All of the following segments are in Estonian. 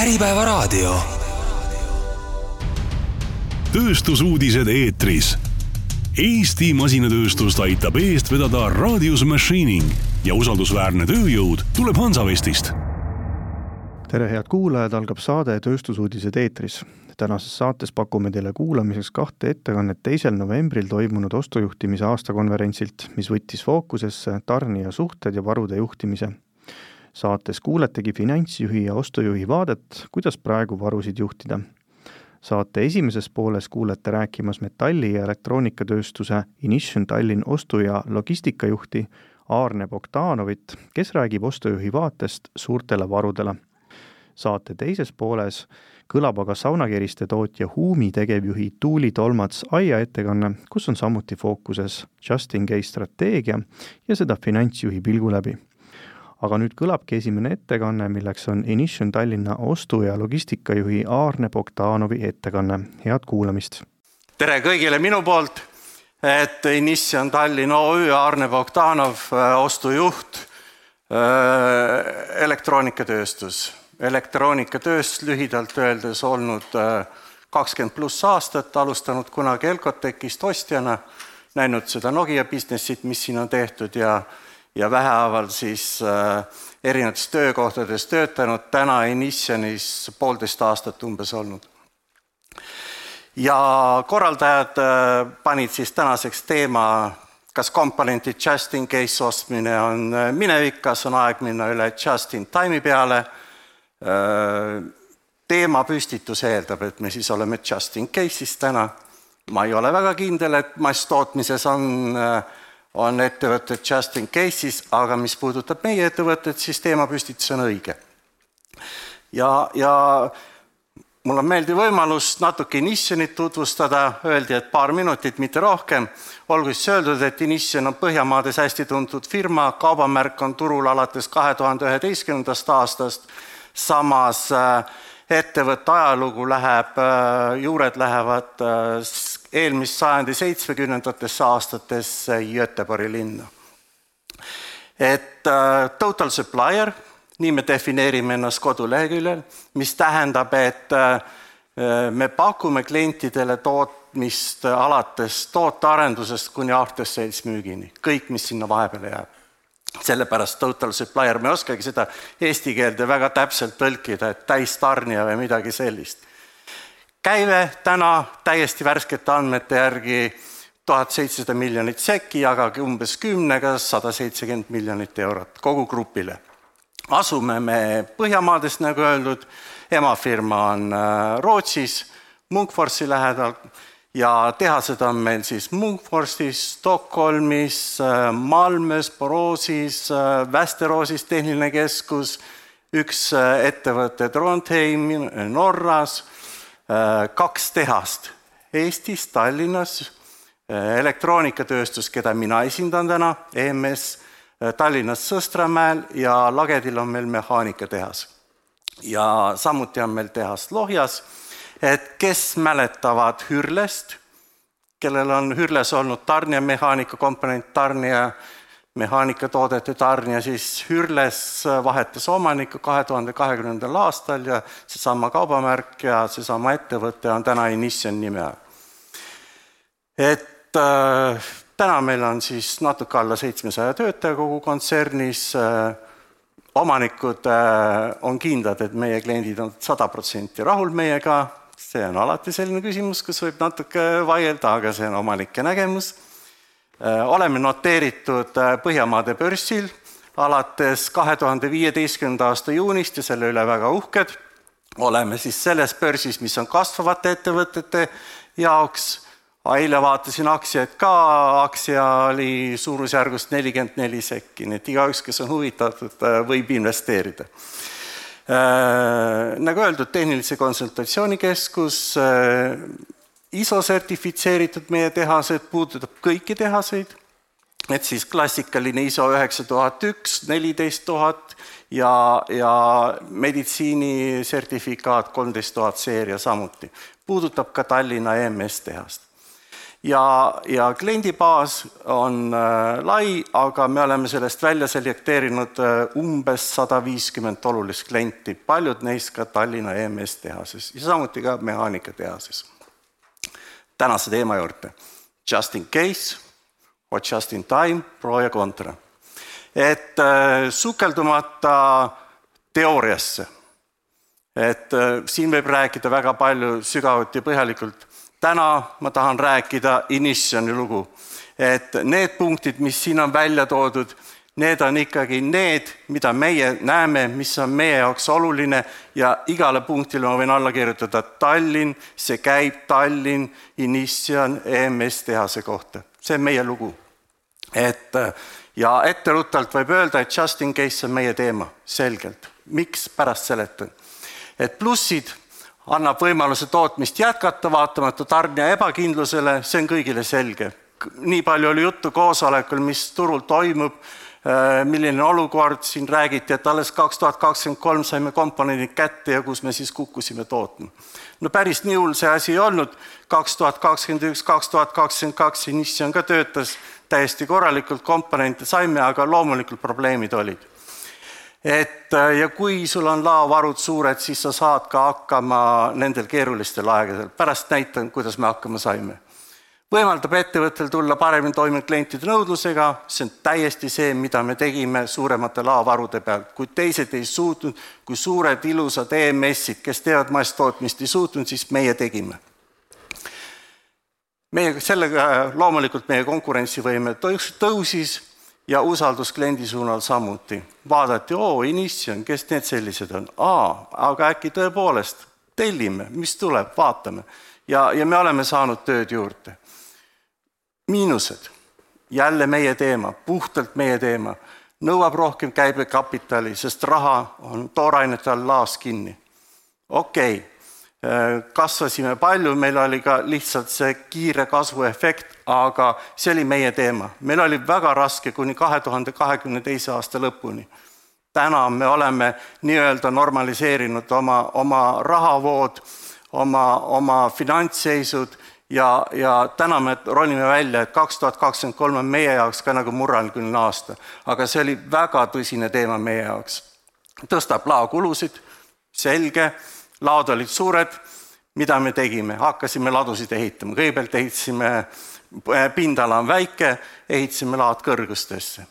Äripäevaraadio. tööstusuudised eetris. Eesti masinatööstust aitab eest vedada Radius Machining ja usaldusväärne tööjõud tuleb Hansavestist. tere, head kuulajad, algab saade Tööstusuudised eetris. tänases saates pakume teile kuulamiseks kahte ettekannet teisel novembril toimunud ostujuhtimise aastakonverentsilt, mis võttis fookusesse tarnija suhted ja varude juhtimise saates kuuletegi finantsjuhi ja ostujuhi vaadet, kuidas praegu varusid juhtida. saate esimeses pooles kuulete rääkimas metalli- ja elektroonikatööstuse Inition Tallinn ostu- ja logistikajuhti Aarne Bogdanovit, kes räägib ostujuhi vaatest suurtele varudele. saate teises pooles kõlab aga saunakeriste tootja Huumi tegevjuhi Tuuli Tolmats Aia ettekanne, kus on samuti fookuses just in case strateegia ja seda finantsjuhi pilgu läbi aga nüüd kõlabki esimene ettekanne, milleks on Inition Tallinna ostu- ja logistikajuhi Aarne Bogdanovi ettekanne, head kuulamist! tere kõigile minu poolt, et Inition Tallinn OÜ, Aarne Bogdanov, äh, ostujuht, äh, elektroonikatööstus. elektroonikatööstus lühidalt öeldes olnud äh, kakskümmend pluss aastat, alustanud kunagi Elcotekist ostjana, näinud seda Nokia business'it, mis siin on tehtud ja ja vähehaaval siis äh, erinevates töökohtades töötanud, täna Initionis poolteist aastat umbes olnud. ja korraldajad äh, panid siis tänaseks teema, kas komponentid just in case ostmine on äh, minevik, kas on aeg minna üle just in time'i peale. teema püstitus eeldab, et me siis oleme just in case'is täna. ma ei ole väga kindel, et masstootmises on äh, on ettevõtted just in case'is, aga mis puudutab meie ettevõtet, siis teemapüstitus on õige. ja, ja mul on meeldiv võimalus natuke Initionit tutvustada, öeldi, et paar minutit, mitte rohkem. olgu siis öeldud, et Inition on Põhjamaades hästi tuntud firma, kaubamärk on turul alates kahe tuhande üheteistkümnendast aastast, samas äh, ettevõtte ajalugu läheb, äh, juured lähevad eelmist sajandi seitsmekümnendatesse aastatesse Göteborgi linna. et äh, total supplier, nii me defineerime ennast koduleheküljel, mis tähendab, et äh, me pakume klientidele tootmist alates tootearendusest kuni after sales müügini, kõik, mis sinna vahepeale jääb. sellepärast total supplier, me ei oskagi seda eesti keelde väga täpselt tõlkida, et täistarnija või midagi sellist käive täna täiesti värskete andmete järgi tuhat seitsesada miljonit sekki, jagage umbes kümnega, sada seitsekümmend miljonit eurot kogu grupile. asume me Põhjamaades, nagu öeldud, emafirma on äh, Rootsis, Munkforsi lähedal. Ja tehased on meil siis Munkforstis, Stockholmis, äh, Malmös, Borosis, äh, Västeroosis tehniline keskus, üks ettevõte Trondheim Norras kaks tehast Eestis, Tallinnas, äh, elektroonikatööstus, keda mina esindan täna, EMS, äh, Tallinnas Sõstramäel ja Lagedil on meil mehaanikatehas. ja samuti on meil tehas Lohjas, et kes mäletavad Hürlest, kellel on Hürles olnud tarnija, mehaanikakomponent tarnija, mehaanikatoodete tarnija, siis Hürles vahetas omanikku kahe tuhande kahekümnendal aastal ja seesama kaubamärk ja seesama ettevõte on täna Inition nime all. et äh, täna meil on siis natuke alla seitsmesaja töötaja kogu kontsernis äh,, omanikud äh, on kindlad, et meie kliendid on sada protsenti rahul meiega, see on alati selline küsimus, kus võib natuke vaielda, aga see on omanike nägemus oleme noteeritud äh, Põhjamaade börsil alates kahe tuhande viieteistkümnenda aasta juunist ja selle üle väga uhked. oleme siis selles börsis, mis on kasvavate ettevõtete jaoks. eile vaatasin aktsiaid ka, aktsia oli suurusjärgust nelikümmend neli sekki, nii et igaüks, kes on huvitatud, äh, võib investeerida nagu öeldud, tehnilise konsultatsioonikeskus ISO sertifitseeritud meie tehased, puudutab kõiki tehaseid, et siis klassikaline ISO üheksa tuhat üks, neliteist tuhat ja, ja meditsiinisertifikaat kolmteist tuhat seeria samuti. puudutab ka Tallinna EMS tehast. ja, ja kliendibaas on äh, lai, aga me oleme sellest välja selekteerinud äh, umbes sada viiskümmend olulist klienti, paljud neist ka Tallinna EMS tehases ja samuti ka mehaanika-tehases. Tänase teema juurde, just in case or just in time, pro ja contra. et äh, sukeldumata teooriasse, et äh, siin võib rääkida väga palju sügavuti ja põhjalikult. Täna ma tahan rääkida Initioni lugu, et need punktid, mis siin on välja toodud, need on ikkagi need, mida meie näeme, mis on meie jaoks oluline ja igale punktile ma võin alla kirjutada Tallinn, see käib Tallinn, Inition, EMS tehase kohta, see on meie lugu. et ja etteruttavalt võib öelda, et just in case on meie teema, selgelt. miks, pärast seletan. et plussid annab võimaluse tootmist jätkata, vaatamata tarnija ebakindlusele, see on kõigile selge. nii palju oli juttu koosolekul, mis turul toimub, milline olukord, siin räägiti, et alles kaks tuhat kakskümmend kolm saime komponendid kätte ja kus me siis kukkusime tootma. no päris nii hull see asi ei olnud, kaks tuhat kakskümmend üks, kaks tuhat kakskümmend kaks Inition ka töötas täiesti korralikult, komponente saime, aga loomulikult probleemid olid et äh, ja kui sul on laovarud suured, siis sa saad ka hakkama nendel keerulistel aegadel. pärast näitan, kuidas me hakkama saime. Võimaldab ettevõttel tulla paremini toime klientide nõudlusega, see on täiesti see, mida me tegime suuremate laovarude peal. kui teised ei suutnud, kui suured ilusad EMS-id, kes teevad masstootmist, ei suutnud, siis meie tegime meie sellega loomulikult meie konkurentsivõime tõusis ja usaldus kliendi suunal samuti. vaadati, oo, Inition, kes need sellised on? aa, aga äkki tõepoolest tellime, mis tuleb, vaatame. ja, ja me oleme saanud tööd juurde. Miinused, jälle meie teema, puhtalt meie teema, nõuab rohkem käibekapitali, sest raha on toorainete all laas kinni. okei okay Äh, kasvasime palju, meil oli ka lihtsalt see kiire kasvuefekt, aga see oli meie teema. meil oli väga raske kuni kahe tuhande kahekümne teise aasta lõpuni. täna me oleme nii-öelda normaliseerinud oma, oma rahavood, oma, oma finantsseisud ja, ja täna me ronime välja, et kaks tuhat kakskümmend kolm on meie jaoks ka nagu murranguline aasta. aga see oli väga tõsine teema meie jaoks. tõstab laokulusid, selge laod olid suured, mida me tegime, hakkasime ladusid ehitama, kõigepealt ehitasime, äh, pindala on väike, ehitasime laad kõrgustesse.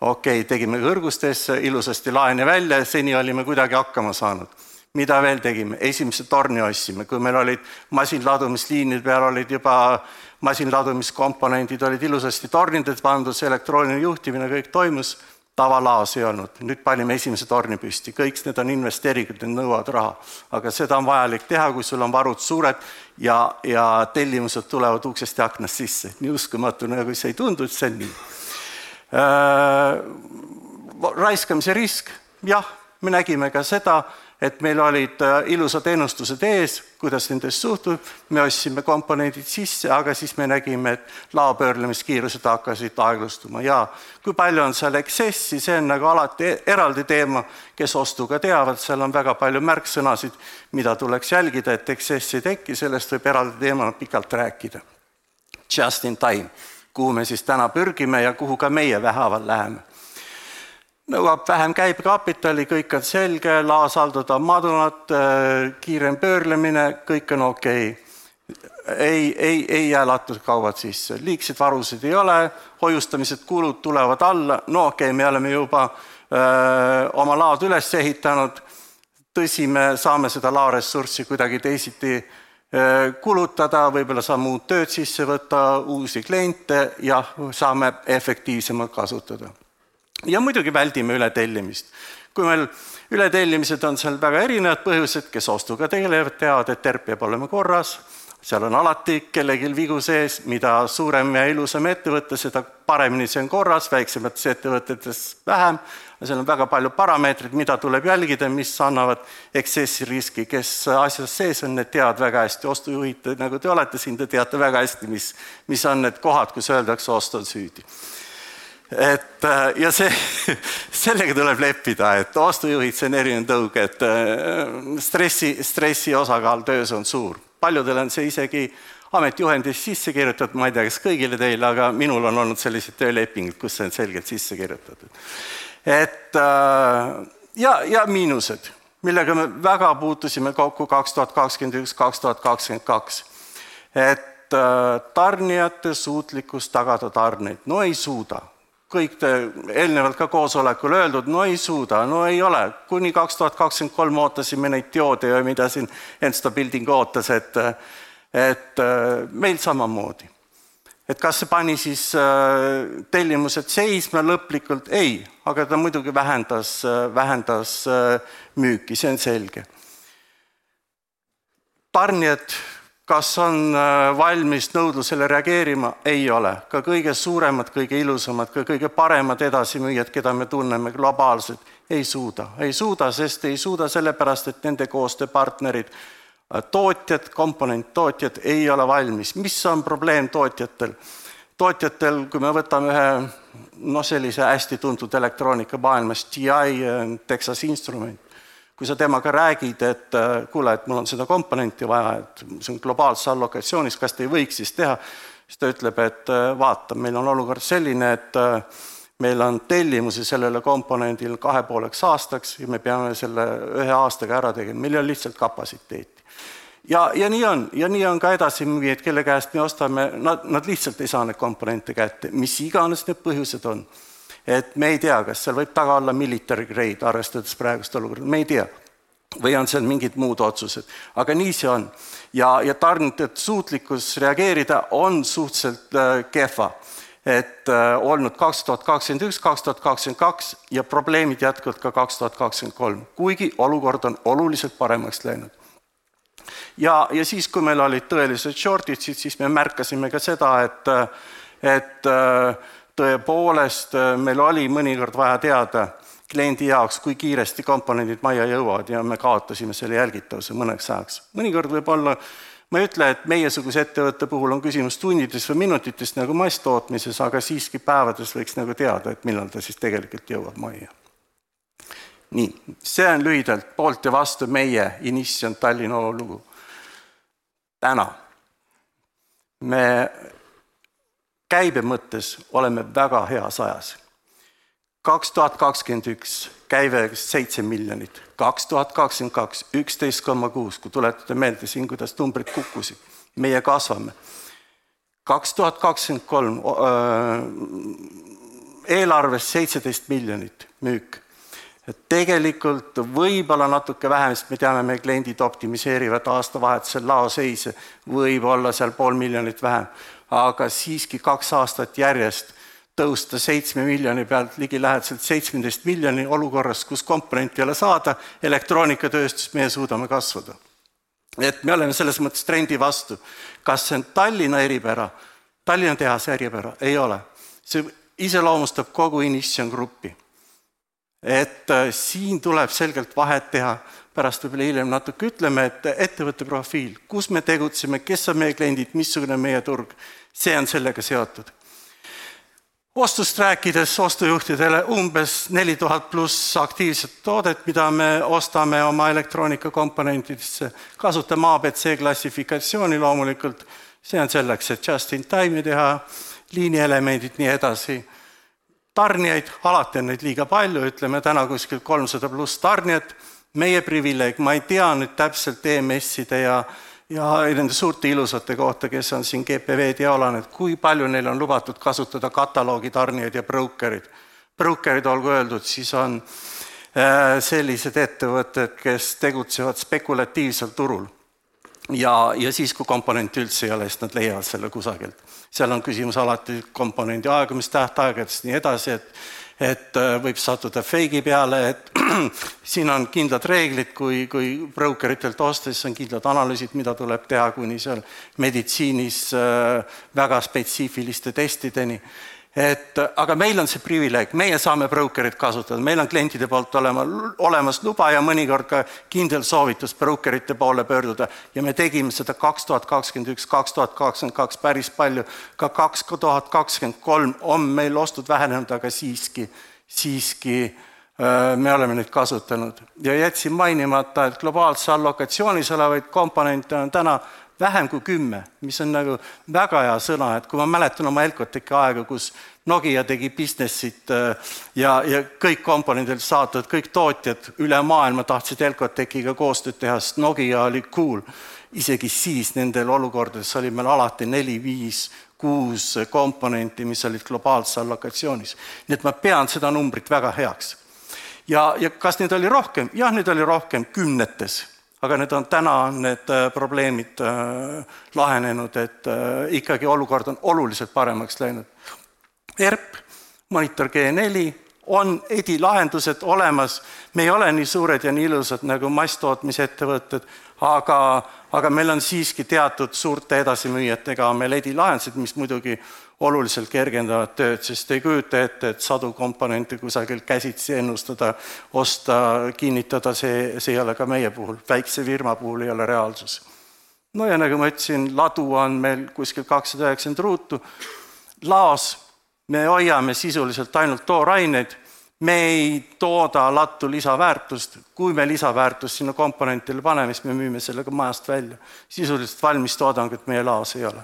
okei okay,, tegime kõrgustesse ilusasti laene välja, seni olime kuidagi hakkama saanud. Mida veel tegime, esimese torni ostsime, kui meil olid masinladumisliinide peal olid juba masinladumiskomponendid olid ilusasti tornides pandud, see elektrooniline juhtimine, kõik toimus tavalaos ei olnud, nüüd panime esimese torni püsti, kõik need on investeeringud, need nõuavad raha. aga seda on vajalik teha, kui sul on varud suured ja, ja tellimused tulevad uksest ja aknast sisse. nii uskumatu, nagu see ei tundu, et see on nii äh,. raiskamise risk, jah, me nägime ka seda, et meil olid äh, ilusad ennustused ees, kuidas nendest suhtub, me ostsime komponendid sisse, aga siis me nägime, et laopöörlemiskiirused hakkasid aeglustuma. Ja kui palju on seal eksessi, see on nagu alati eraldi teema, kes ostuga teavad, seal on väga palju märksõnasid, mida tuleks jälgida, et eksessi ei teki, sellest võib eraldi teemana pikalt rääkida. Just in time, kuhu me siis täna pürgime ja kuhu ka meie vähehaaval läheme nõuab vähem käibekapitali, kõik on selge, laosaldod on madalad, äh, kiirem pöörlemine, kõik on okei. Okay. ei, ei, ei jää latuskaubad sisse, liigseid varusid ei ole, hoiustamised, kulud tulevad alla, no okei okay,, me oleme juba öö, äh, oma laod üles ehitanud, tõsi, me saame seda laoressurssi kuidagi teisiti äh, kulutada, võib-olla saame uut tööd sisse võtta, uusi kliente, jah, saame efektiivsemalt kasutada ja muidugi väldime ületellimist. kui meil ületellimised on seal väga erinevad põhjused, kes ostuga tegelevad, teavad, et ERP peab olema korras, seal on alati kellelgi vigu sees, mida suurem ja ilusam ettevõte, seda paremini see on korras, väiksemates ettevõtetes vähem, seal on väga palju parameetreid, mida tuleb jälgida, mis annavad eksessi riski, kes asjas sees on, need teavad väga hästi, ostujuhid, nagu te olete siin, te teate väga hästi, mis, mis on need kohad, kus öeldakse, ost on süüdi et äh, ja see, sellega tuleb leppida, et ostujuhid, see on erinev tõug, et äh, stressi, stressi osakaal töös on suur. paljudel on see isegi ametijuhendis sisse kirjutatud, ma ei tea, kas kõigile teile, aga minul on olnud sellised töölepingud, kus see on selgelt sisse kirjutatud. et äh, ja, ja miinused, millega me väga puutusime kokku kaks tuhat kakskümmend üks, kaks tuhat kakskümmend kaks. et tarnijate suutlikkus tagada tarneid, no ei suuda kõik te eelnevalt ka koosolekul öeldud, no ei suuda, no ei ole, kuni kaks tuhat kakskümmend kolm ootasime neid dioode ja mida siin Ensto Building ootas, et et meil samamoodi. et kas see pani siis äh, tellimused seisma lõplikult, ei, aga ta muidugi vähendas, vähendas äh, müüki, see on selge. tarnijad kas on äh, valmis nõudlusele reageerima? ei ole. ka kõige suuremad, kõige ilusamad, ka kõige paremad edasimüüjad, keda me tunneme globaalselt, ei suuda. ei suuda, sest ei suuda sellepärast, et nende koostööpartnerid, äh, tootjad, komponenttootjad ei ole valmis. mis on probleem tootjatel? tootjatel, kui me võtame ühe noh, sellise hästi tuntud elektroonika maailmas, TI, äh, Texas Instrument, kui sa temaga räägid, et äh, kuule, et mul on seda komponenti vaja, et see on globaalses allokatsioonis, kas te ei võiks siis teha, siis ta ütleb, et äh, vaata, meil on olukord selline, et äh, meil on tellimusi sellele komponendile kahe pooleks aastaks ja me peame selle ühe aastaga ära tegema, meil ei ole lihtsalt kapatsiteeti. ja, ja nii on, ja nii on ka edasimüüjad, kelle käest me ostame, nad, nad lihtsalt ei saa neid komponente kätte, mis iganes need põhjused on et me ei tea, kas seal võib taga olla military grade, arvestades praegust olukorda, me ei tea. või on seal mingid muud otsused, aga nii see on. ja, ja tarnijate suutlikkus reageerida on suhteliselt äh, kehva et äh, olnud kaks tuhat kakskümmend üks, kaks tuhat kakskümmend kaks ja probleemid jätkuvad ka kaks tuhat kakskümmend kolm, kuigi olukord on oluliselt paremaks läinud. ja, ja siis, kui meil olid tõelised shortage'id, siis me märkasime ka seda, et, et äh, tõepoolest äh, meil oli mõnikord vaja teada kliendi jaoks, kui kiiresti komponendid majja jõuavad ja me kaotasime selle jälgitavuse mõneks ajaks. mõnikord võib olla, ma ei ütle, et meiesuguse ettevõtte puhul on küsimus tundides või minutites nagu masstootmises, aga siiski päevades võiks nagu teada, et millal ta siis tegelikult jõuab majja. nii, see on lühidalt poolt ja vastu meie Inition Tallinna lugu. täna me käibe mõttes oleme väga heas ajas. kaks tuhat kakskümmend üks käive seitse miljonit, kaks tuhat kakskümmend kaks üksteist koma kuus, kui tuletate meelde siin, kuidas numbrid kukkusid, meie kasvame. kaks tuhat kakskümmend kolm eelarves seitseteist miljonit müük tegelikult võib-olla natuke vähem, sest me teame, meie kliendid optimiseerivad aastavahetusel laoseise, võib-olla seal pool miljonit vähem aga siiski kaks aastat järjest tõusta seitsme miljoni pealt ligilähedaselt seitsmeteist miljoni olukorras, kus komponenti ei ole saada, elektroonikatööstus, meie suudame kasvada. et me oleme selles mõttes trendi vastu. kas see on Tallinna eripära, Tallinna tehase eripära? ei ole. see iseloomustab kogu Inition gruppi. et äh, siin tuleb selgelt vahet teha pärast võib-olla hiljem natuke ütleme, et ettevõtte profiil, kus me tegutseme, kes on meie kliendid, missugune on meie turg, see on sellega seotud. ostust rääkides ostujuhtidele umbes neli tuhat pluss aktiivset toodet, mida me ostame oma elektroonikakomponentidesse, kasutame abc klassifikatsiooni loomulikult, see on selleks, et just in time'i teha, liinielemendid, nii edasi. Tarnijaid, alati on neid liiga palju, ütleme täna kuskil kolmsada pluss tarnijat. Meie privileeg, ma ei tea nüüd täpselt EMS-ide ja ja nende suurte ilusate kohta, kes on siin GPV-d ja olanud, kui palju neil on lubatud kasutada kataloogi tarnijaid ja brokerid. Brokerid, olgu öeldud, siis on äh, sellised ettevõtted, kes tegutsevad spekulatiivsel turul. ja, ja siis, kui komponenti üldse ei ole, siis nad leiavad selle kusagilt. seal on küsimus alati komponendi aegumistähtaegadest, nii edasi, et et äh, võib sattuda feigi peale, et siin on kindlad reeglid, kui, kui brokeritelt ostes on kindlad analüüsid, mida tuleb teha, kuni seal meditsiinis äh, väga spetsiifiliste testideni et aga meil on see privileeg, meie saame brokerit kasutada, meil on klientide poolt olema, olemas luba ja mõnikord ka kindel soovitus brokerite poole pöörduda. Ja me tegime seda kaks tuhat kakskümmend üks, kaks tuhat kakskümmend kaks päris palju, ka kaks tuhat kakskümmend kolm on meil ostud vähenenud, aga siiski, siiski me oleme neid kasutanud. Ja jätsin mainimata, et globaalses allokatsioonis olevaid komponente on täna vähem kui kümme, mis on nagu väga hea sõna, et kui ma mäletan oma Elcoteki aega, kus Nokia tegi business'it äh, ja, ja kõik komponendid saatavad, kõik tootjad üle maailma tahtsid Elcotekiga koostööd teha, sest Nokia oli cool. isegi siis nendel olukordades oli meil alati neli, viis, kuus komponenti, mis olid globaalses allokatsioonis. nii et ma pean seda numbrit väga heaks. ja, ja kas neid oli rohkem? jah, neid oli rohkem, kümnetes aga need on, täna on need äh, probleemid äh, lahenenud, et äh, ikkagi olukord on oluliselt paremaks läinud. ERP, Monitor G4, on edilahendused olemas, me ei ole nii suured ja nii ilusad nagu masstootmisettevõtted, aga, aga meil on siiski teatud suurte edasimüüjatega on meil edilahendused, mis muidugi oluliselt kergendavad tööd, sest ei kujuta ette, et sadu komponente kusagil käsitsi ennustada, osta, kinnitada, see, see ei ole ka meie puhul, väikse firma puhul ei ole reaalsus. no ja nagu ma ütlesin, ladu on meil kuskil kakssada üheksakümmend ruutu, laos me hoiame sisuliselt ainult tooraineid, me ei tooda lattu lisaväärtust, kui me lisaväärtust sinna komponentile paneme, siis me müüme selle ka majast välja. sisuliselt valmis toodangut meie laos ei ole.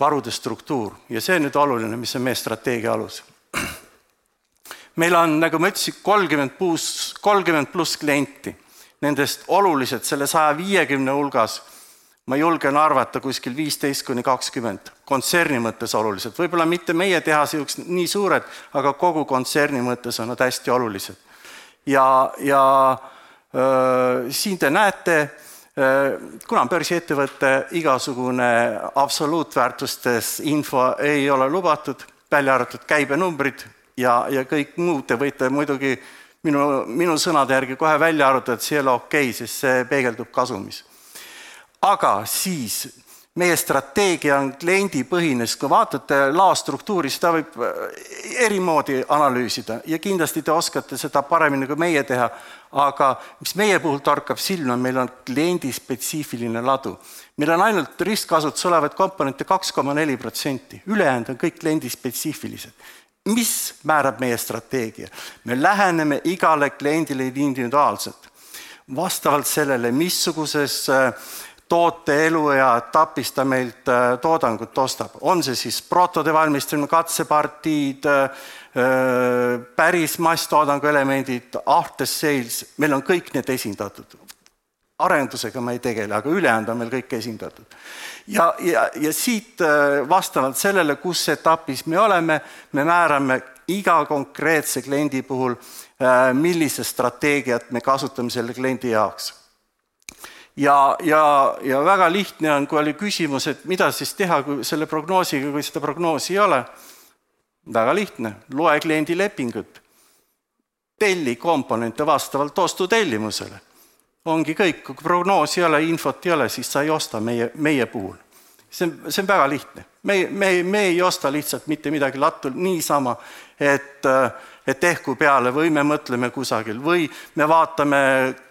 Varude struktuur ja see on nüüd oluline, mis on meie strateegia alus. meil on, nagu ma ütlesin, kolmkümmend pluss, kolmkümmend pluss klienti, nendest olulised selle saja viiekümne hulgas ma julgen arvata kuskil viisteist kuni kakskümmend, kontserni mõttes olulised, võib-olla mitte meie tehase jaoks nii suured, aga kogu kontserni mõttes on nad hästi olulised. ja, ja öö, siin te näete, kuna on börsiettevõte, igasugune absoluutväärtustes info ei ole lubatud, välja arvatud käibenumbrid ja, ja kõik muud. Te võite muidugi minu, minu sõnade järgi kohe välja arvutada, et see ei ole okei okay,, sest see peegeldub kasumis. Aga siis meie strateegia on kliendipõhine, sest kui vaatate laostruktuuri, seda võib äh, eri moodi analüüsida ja kindlasti te oskate seda paremini kui meie teha, aga mis meie puhul torkab silma, meil on kliendispetsiifiline ladu. meil on ainult ristkasutuses olevaid komponente kaks koma neli protsenti, ülejäänud on kõik kliendispetsiifilised. mis määrab meie strateegia? me läheneme igale kliendile individuaalselt, vastavalt sellele, missuguses äh, toote eluea etapis ta meilt äh, toodangut ostab, on see siis protode valmistamine, katsepartiid, äh, äh, päris masstoodangu elemendid, after sales, meil on kõik need esindatud. arendusega me ei tegele, aga ülejäänud on meil kõik esindatud. ja, ja, ja siit vastavalt sellele, kus etapis me oleme, me määrame iga konkreetse kliendi puhul, millise strateegiat me kasutame selle kliendi jaoks ja, ja, ja väga lihtne on, kui oli küsimus, et mida siis teha kui selle prognoosiga, kui seda prognoosi ei ole. väga lihtne, loe kliendi lepingut. telli komponente vastavalt ostutellimusele. ongi kõik, kui prognoosi ei ole, infot ei ole, siis sa ei osta meie, meie puhul. see on, see on väga lihtne. me, me, me ei osta lihtsalt mitte midagi lattul niisama, et et ehku peale või me mõtleme kusagil või me vaatame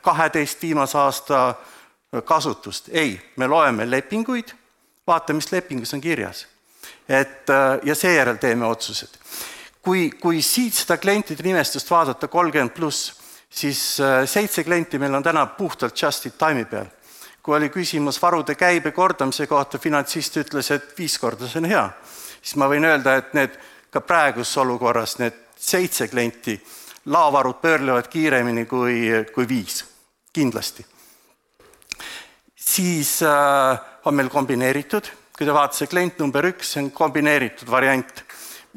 kaheteist viimase aasta kasutust, ei, me loeme lepinguid, vaatame, mis lepingus on kirjas. et äh, ja seejärel teeme otsused. kui, kui siit seda klientide nimestust vaadata kolmkümmend pluss, siis äh, seitse klienti meil on täna puhtalt just in time'i peal. kui oli küsimus varude käibe kordamise kohta, finantsist ütles, et viis korda see on hea, siis ma võin öelda, et need ka praeguses olukorras, need seitse klienti, laovarud pöörlevad kiiremini kui, kui viis, kindlasti siis äh, on meil kombineeritud, kui te vaatate klient number üks, see on kombineeritud variant.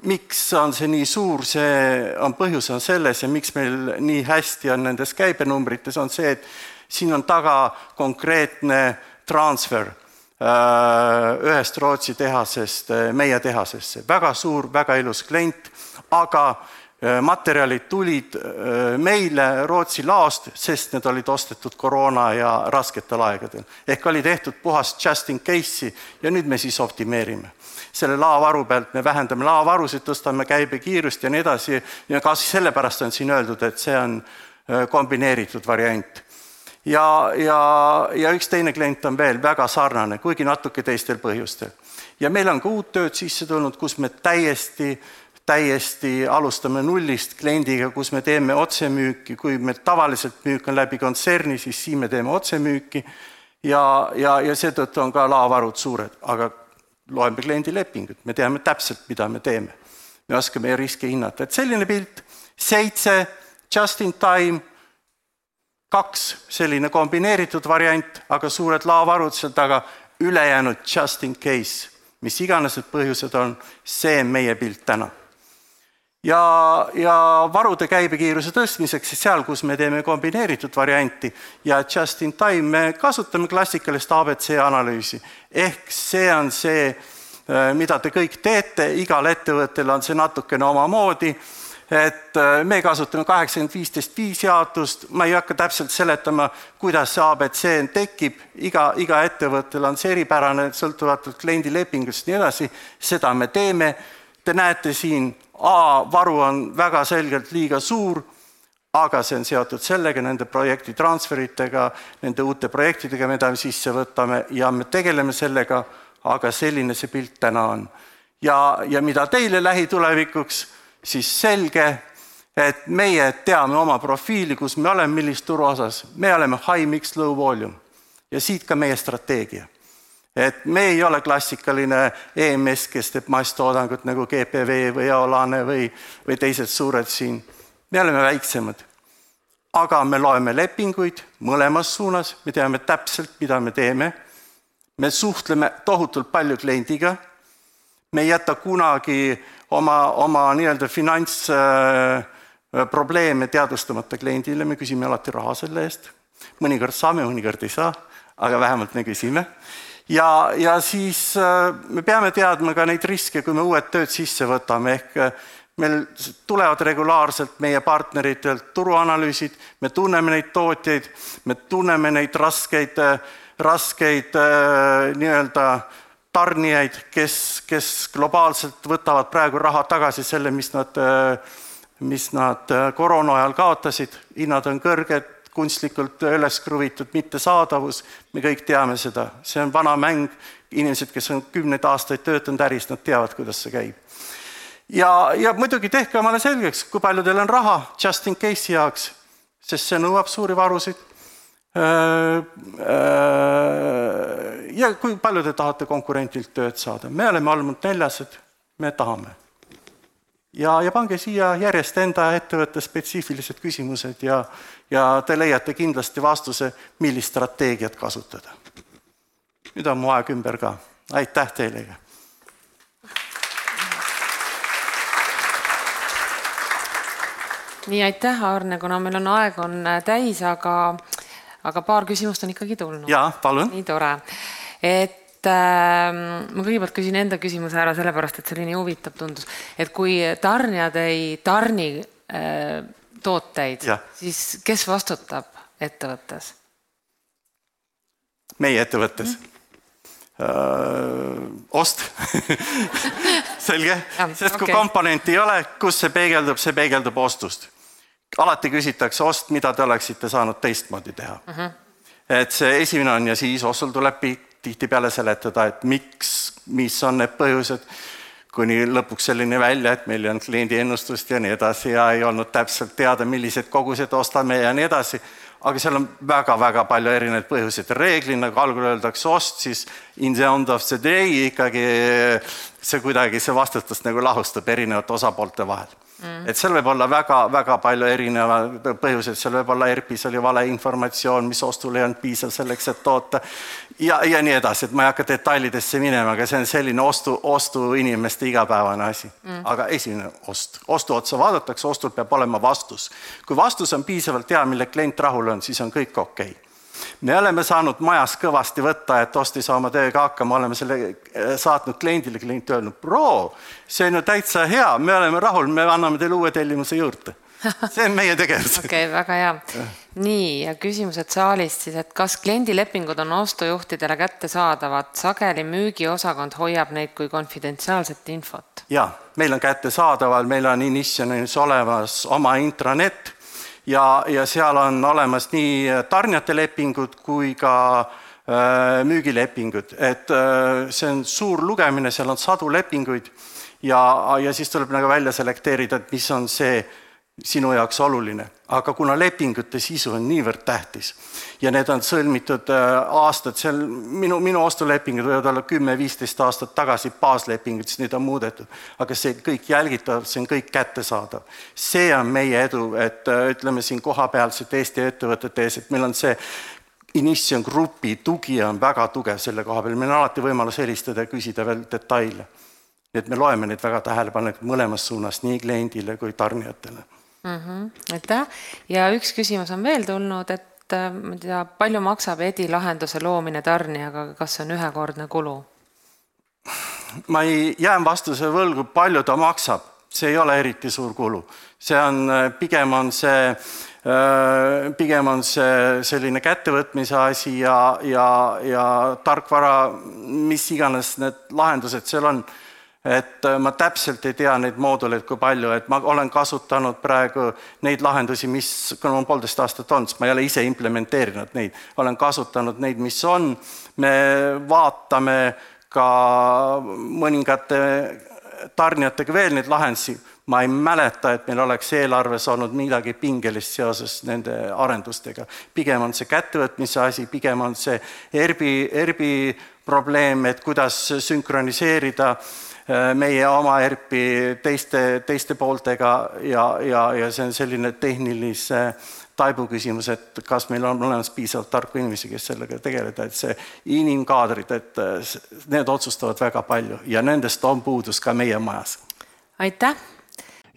miks on see nii suur, see on, põhjus on selles ja miks meil nii hästi on nendes käibenumbrites, on see, et siin on taga konkreetne transfer äh, ühest Rootsi tehasest äh, meie tehasesse, väga suur, väga ilus klient, aga materjalid tulid äh, meile Rootsi laost, sest need olid ostetud koroona ja rasketel aegadel. ehk oli tehtud puhast just in case'i ja nüüd me siis optimeerime. selle laovaru pealt me vähendame laovarusid, tõstame käibekiirust ja nii edasi ja ka sellepärast on siin öeldud, et see on äh, kombineeritud variant ja, ja, ja üks teine klient on veel väga sarnane, kuigi natuke teistel põhjustel. ja meil on ka uut tööd sisse tulnud, kus me täiesti täiesti alustame nullist kliendiga, kus me teeme otsemüüki, kui meil tavaliselt müük on läbi kontserni, siis siin me teeme otsemüüki. Ja, ja, ja seetõttu on ka laovarud suured, aga loeme kliendi lepingut, me teame täpselt, mida me teeme. me oskame riske hinnata, et selline pilt, seitse just in time, kaks selline kombineeritud variant, aga suured laovarud seal taga, ülejäänud just in case, mis iganes need põhjused on, see on meie pilt täna ja, ja varude käibekiiruse tõstmiseks, siis seal, kus me teeme kombineeritud varianti. Ja just in time, me kasutame klassikalist abc analüüsi. ehk see on see, äh, mida te kõik teete, igal ettevõttel on see natukene omamoodi, et äh, me kasutame kaheksakümmend viisteist viis jaotust, ma ei hakka täpselt seletama, kuidas see abc tekib, iga, iga ettevõttel on see eripärane, sõltuvatult kliendi lepingust ja nii edasi, seda me teeme. Te näete siin A varu on väga selgelt liiga suur, aga see on seotud sellega, nende projekti transferitega, nende uute projektidega, mida me sisse võtame ja me tegeleme sellega, aga selline see pilt täna on. ja, ja mida teile lähitulevikuks, siis selge, et meie teame oma profiili, kus me oleme, millist turuosas, me oleme high mix, low volume. Ja siit ka meie strateegia et me ei ole klassikaline EMS, kes teeb masstoodangut nagu GPV või Eolane või, või teised suured siin. me oleme väiksemad. aga me loeme lepinguid mõlemas suunas, me teame täpselt, mida me teeme. me suhtleme tohutult palju kliendiga. me ei jäta kunagi oma, oma nii-öelda finantsprobleeme äh, teadvustamata kliendile, me küsime alati raha selle eest. mõnikord saame, mõnikord ei saa, aga vähemalt me küsime ja, ja siis äh, me peame teadma ka neid riske, kui me uued tööd sisse võtame, ehk äh, meil tulevad regulaarselt meie partneritelt turuanalüüsid, me tunneme neid tootjaid, me tunneme neid raskeid, äh, raskeid nii-öelda tarnijaid, kes, kes globaalselt võtavad praegu raha tagasi selle, mis nad, mis nad koroona ajal kaotasid, hinnad on kõrged, kunstlikult üles kruvitud mittesaadavus, me kõik teame seda, see on vana mäng, inimesed, kes on kümneid aastaid töötanud äris, nad teavad, kuidas see käib. ja, ja muidugi tehke omale selgeks, kui palju teil on raha just in case'i jaoks, sest see nõuab suuri varusid. Ja kui palju te tahate konkurentilt tööd saada, me oleme olnud neljased, me tahame. Ja, ja pange siia järjest enda ettevõtte spetsiifilised küsimused ja, ja te leiate kindlasti vastuse, millist strateegiat kasutada. nüüd on mu aeg ümber ka, aitäh teile. nii, aitäh, Arne, kuna meil on aeg on täis, aga, aga paar küsimust on ikkagi tulnud. jaa, palun. nii tore, et et äh, ma kõigepealt küsin enda küsimuse ära, sellepärast et see oli nii huvitav tundus, et kui tarnijad ei tarni äh, tooteid, siis kes vastutab ettevõttes? meie ettevõttes mm. -hmm. Öö, ost selge, sest kui okay. komponenti ei ole, kus see peegeldub, see peegeldub ostust. alati küsitakse ost, mida te oleksite saanud teistmoodi teha mm. -hmm. et see esimene on ja siis ostul tuleb tihtipeale seletada, et miks, mis on need põhjused, kuni lõpuks selline välja, et meil ei olnud kliendi ennustust ja nii edasi ja ei olnud täpselt teada, millised kogused ostame ja nii edasi. aga seal on väga-väga palju erinevaid põhjuseid, reeglina, kui algul öeldakse ost, siis in the end of the day ikkagi see kuidagi, see vastutust nagu lahustab erinevate osapoolte vahel mm.. et seal võib olla väga-väga palju erinevaid põhjuseid, seal võib olla ERP-is oli valeinformatsioon, mis ostul ei olnud piisav selleks, et toota. Ja, ja nii edasi, et ma ei hakka detailidesse minema, aga see on selline ostu, ostuinimeste igapäevane asi. Mm.. aga esimene ost, ostu otsa vaadatakse, ostul peab olema vastus. kui vastus on piisavalt hea, mille klient rahul on, siis on kõik okei. okay me oleme saanud majas kõvasti võtta, et ost ei saa oma tööga hakkama, oleme selle eh, saatnud kliendile, klient öelnud, bro, see on ju täitsa hea, me oleme rahul, me anname teile uue tellimuse juurde. see on meie tegevus. okei okay,, väga hea. nii, ja küsimused saalist siis, et kas kliendilepingud on ostujuhtidele kättesaadavad, sageli müügiosakond hoiab neid kui konfidentsiaalset infot? jaa, meil on kättesaadaval, meil on Initionis olemas oma intranet ja, ja seal on olemas nii tarnijate lepingud kui ka äh, müügilepingud, et äh, see on suur lugemine, seal on sadu lepinguid ja, ja siis tuleb nagu välja selekteerida, et mis on see sinu jaoks oluline, aga kuna lepingute sisu on niivõrd tähtis ja need on sõlmitud äh, aastad, seal minu, minu ostulepingud võivad olla kümme-viisteist aastat tagasi baaslepingud, siis neid on muudetud, aga see kõik jälgitav, see on kõik kättesaadav. see on meie edu, et äh, ütleme siin kohapealsete Eesti ettevõtete ees, et meil on see Inition Grupi tugi on väga tugev selle koha peal, meil on alati võimalus helistada ja küsida veel detaile. nii et me loeme neid väga tähelepanelikult mõlemas suunas, nii kliendile kui tarnijatele mm. -hmm. aitäh ja üks küsimus on veel tulnud, et äh, ma ei tea, palju maksab EDI lahenduse loomine tarnijaga, kas see on ühekordne kulu? ma ei, jään vastuse võlgu, palju ta maksab, see ei ole eriti suur kulu, see on, pigem on see äh, pigem on see selline kättevõtmise asi ja, ja, ja tarkvara, mis iganes need lahendused seal on et äh, ma täpselt ei tea neid mooduleid, kui palju, et ma olen kasutanud praegu neid lahendusi, mis, kuna ma poolteist aastat olnud, siis ma ei ole ise implementeerinud neid, olen kasutanud neid, mis on, me vaatame ka mõningate tarnijatega veel neid lahendusi, ma ei mäleta, et meil oleks eelarves olnud midagi pingelist seoses nende arendustega. pigem on see kättevõtmise asi, pigem on see ERBi, ERBi probleem, et kuidas sünkroniseerida Äh, meie oma ERP-i teiste, teiste pooltega ja, ja, ja see on selline tehnilise taibu küsimus, et kas meil on olemas piisavalt tarku inimesi, kes sellega tegeleda, et see inimkaadrid, et äh, need otsustavad väga palju ja nendest on puudus ka meie majas. aitäh!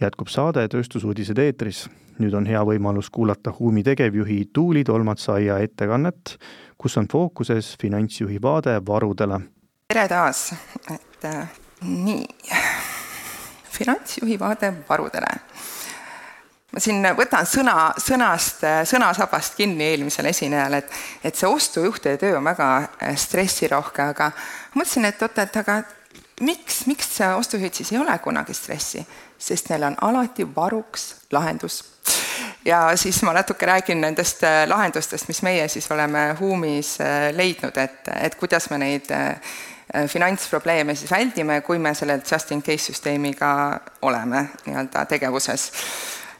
jätkub saade Tööstusuudised eetris. nüüd on hea võimalus kuulata Huumi tegevjuhi Tuuli Tolmatsaia ettekannet, kus on fookuses finantsjuhi vaade varudele. tere taas, et äh, nii, finantsjuhi vaade varudele. ma siin võtan sõna, sõnast, sõnasabast kinni eelmisele esinejale, et, et see ostujuhtide töö on väga äh, stressirohke, aga mõtlesin, et oot, et aga miks, miks ostujuhid siis ei ole kunagi stressi, sest neil on alati varuks lahendus. Ja siis ma natuke räägin nendest äh, lahendustest, mis meie siis oleme Huumis äh, leidnud, et, et kuidas me neid finantsprobleeme siis väldime, kui me selle just in case süsteemiga oleme nii-öelda tegevuses.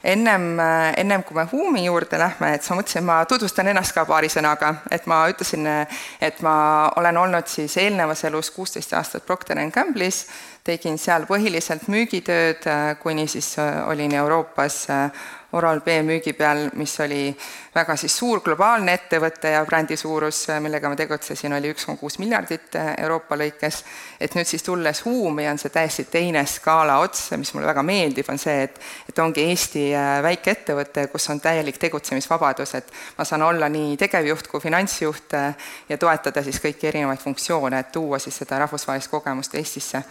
ennem, äh, ennem kui me Huumi juurde lähme, et ma mõtlesin, ma tutvustan ennast ka paari sõnaga, et ma ütlesin, et ma olen olnud siis eelnevas elus kuusteist aastat Procter and Gamble'is, tegin seal põhiliselt müügitööd, äh, kuni siis olin Euroopas Oral-B müügi peal, mis oli väga siis suur globaalne ettevõte ja brändi suurus, millega ma tegutsesin, oli üks koma kuus miljardit Euroopa lõikes. et nüüd siis tulles Huumi on see täiesti teine skaala ots, mis mulle väga meeldib, on see, et et ongi Eesti eh, väike ettevõte, kus on täielik tegutsemisvabadus, et ma saan olla nii tegevjuht kui finantsjuht ja toetada siis kõiki erinevaid funktsioone, et tuua siis seda rahvusvahelist kogemust Eestisse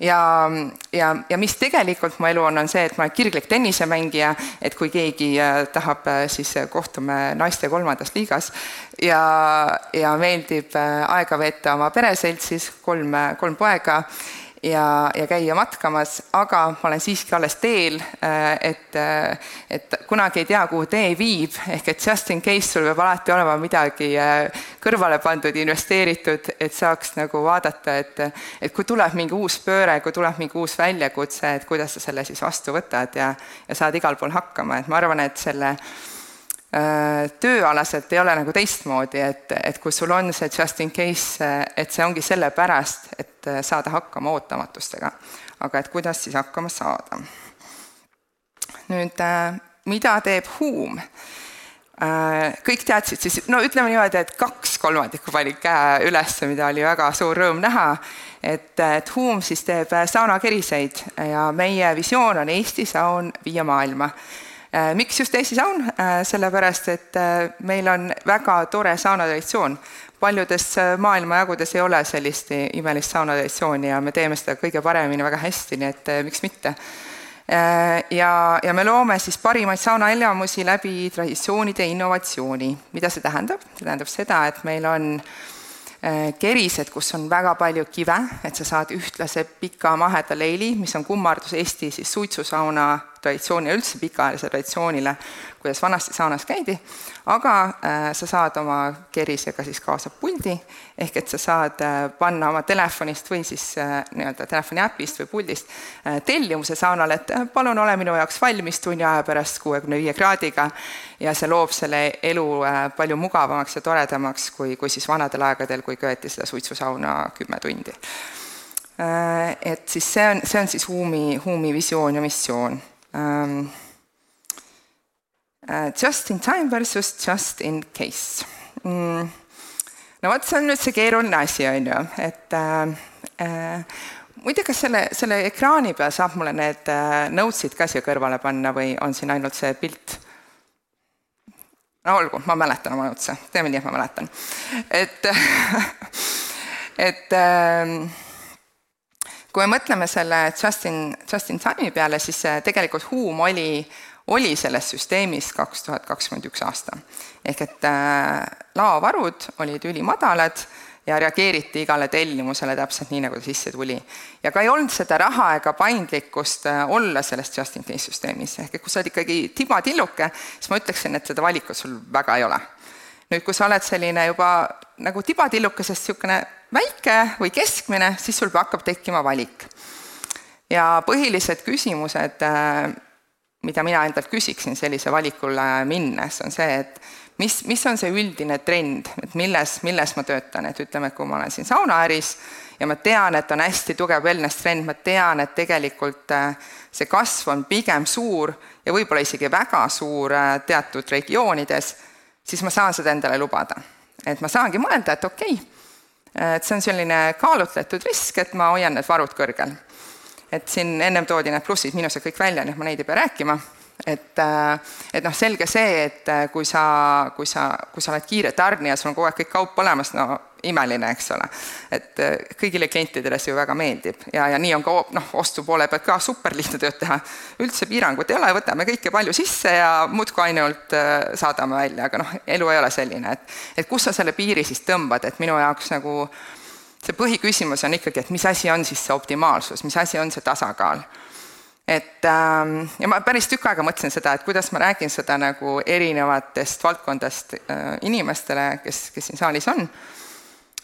ja, ja, ja mis tegelikult mu elu on, on see, et ma olen kirglik tennisemängija, et kui keegi äh, tahab, äh, siis kohtume naiste kolmandas liigas. Ja, ja meeldib äh, aega veeta oma pereseltsis, kolm, kolm poega ja, ja käia matkamas, aga ma olen siiski alles teel, äh, et, äh, et kunagi ei tea, kuhu tee viib, ehk et just in case sul peab alati olema midagi äh, kõrvale pandud, investeeritud, et saaks nagu vaadata, et et kui tuleb mingi uus pööre, kui tuleb mingi uus väljakutse, et kuidas sa selle siis vastu võtad ja, ja saad igal pool hakkama, et ma arvan, et selle tööalaselt ei ole nagu teistmoodi, et, et kui sul on see just in case, et see ongi sellepärast, et et saada hakkama ootamatustega. aga et kuidas siis hakkama saada? nüüd, äh, mida teeb Huum? Äh, kõik teadsid siis, no ütleme niimoodi, et kaks kolmandikku panid käe üles, mida oli väga suur rõõm näha, et, et Huum siis teeb saunakeriseid ja meie visioon on Eesti saun viia maailma äh, miks just Eesti saun? sellepärast, et meil on väga tore saunatraditsioon paljudes maailmajagudes ei ole sellist imelist saunatraditsiooni ja me teeme seda kõige paremini väga hästi, nii et miks mitte. Ja, ja me loome siis parimaid saunaelamusi läbi traditsioonide innovatsiooni. mida see tähendab? see tähendab seda, et meil on kerised, kus on väga palju kive, et sa saad ühtlase pika maheda leili, mis on kummardus Eesti siis suitsusauna traditsioonile, üldse pikaajalisele traditsioonile, kuidas vanasti saunas käidi, aga äh, sa saad oma kerisega siis kaasa puldi, ehk et sa saad äh, panna oma telefonist või siis äh, nii-öelda telefoni äpist või puldist tellimuse saunale, et palun ole minu jaoks valmis tunni aja pärast kuuekümne viie kraadiga ja see loob selle elu palju mugavamaks ja toredamaks, kui, kui siis vanadel aegadel, kui köeti seda suitsusauna kümme tundi et siis see on, see on siis Huumi, Huumi visioon ja missioon. Ähm, äh, just in time versus just in case. Mm. no vot, see on nüüd see keeruline asi, on ju, et äh, äh, muide, kas selle, selle ekraani peal saab mulle need äh, notes'id ka siia kõrvale panna või on siin ainult see pilt? no olgu, ma mäletan oma notes'e, teeme nii, et ma mäletan. et et äh, kui me mõtleme selle Justin, Justin Time'i peale, siis tegelikult Huum oli, oli selles süsteemis kaks tuhat kakskümmend üks aasta. ehk et äh, laovarud olid ülimadalad ja reageeriti igale tellimusele täpselt nii, nagu ta sisse tuli. ja ka ei olnud seda raha ega paindlikkust äh, olla selles just in case süsteemis, ehk et kui sa oled ikkagi tibatilluke, siis ma ütleksin, et seda valikut sul väga ei ole. Nüüd, kui sa oled selline juba nagu tibatillukesest niisugune väike või keskmine, siis sul hakkab tekkima valik. ja põhilised küsimused, äh, mida mina endalt küsiksin sellise valikule minnes, on see, et mis, mis on see üldine trend, et milles, milles ma töötan, et ütleme, kui ma olen siin saunaäris ja ma tean, et on hästi tugev wellness trend, ma tean, et tegelikult äh, see kasv on pigem suur ja võib-olla isegi väga suur äh, teatud regioonides, siis ma saan seda endale lubada. et ma saangi mõelda, et okei okay,, et see on selline kaalutletud risk, et ma hoian need varud kõrgel. et siin ennem toodi need plussid-miinused kõik välja, nii et ma neid ei pea rääkima, et, äh, et noh, selge see, et äh, kui sa, kui sa, kui sa oled kiire tarnija, sul on kogu aeg kõik kaup olemas, no imeline, eks ole. et äh, kõigile klientidele see ju väga meeldib. Ja, ja nii on ka noh, ostupoole pealt ka super lihtne tööd teha. üldse piirangut ei ole, võtame kõike palju sisse ja muudkui ainult äh, saadame välja, aga noh, elu ei ole selline, et et kus sa selle piiri siis tõmbad, et minu jaoks nagu see põhiküsimus on ikkagi, et mis asi on siis see optimaalsus, mis asi on see tasakaal? Et ähm, ja ma päris tükk aega mõtlesin seda, et kuidas ma räägin seda nagu erinevatest valdkondadest äh, inimestele, kes, kes siin saalis on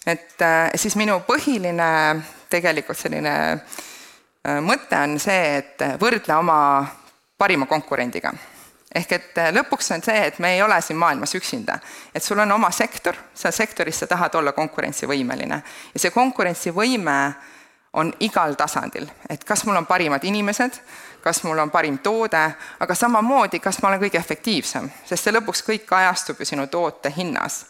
et äh, siis minu põhiline tegelikult selline äh, mõte on see, et võrdle oma parima konkurendiga. ehk et äh, lõpuks on see, et me ei ole siin maailmas üksinda. et sul on oma sektor, seal sektoris sa tahad olla konkurentsivõimeline ja see konkurentsivõime on igal tasandil, et kas mul on parimad inimesed, kas mul on parim toode, aga samamoodi, kas ma olen kõige efektiivsem, sest see lõpuks kõik kajastub ju sinu toote hinnas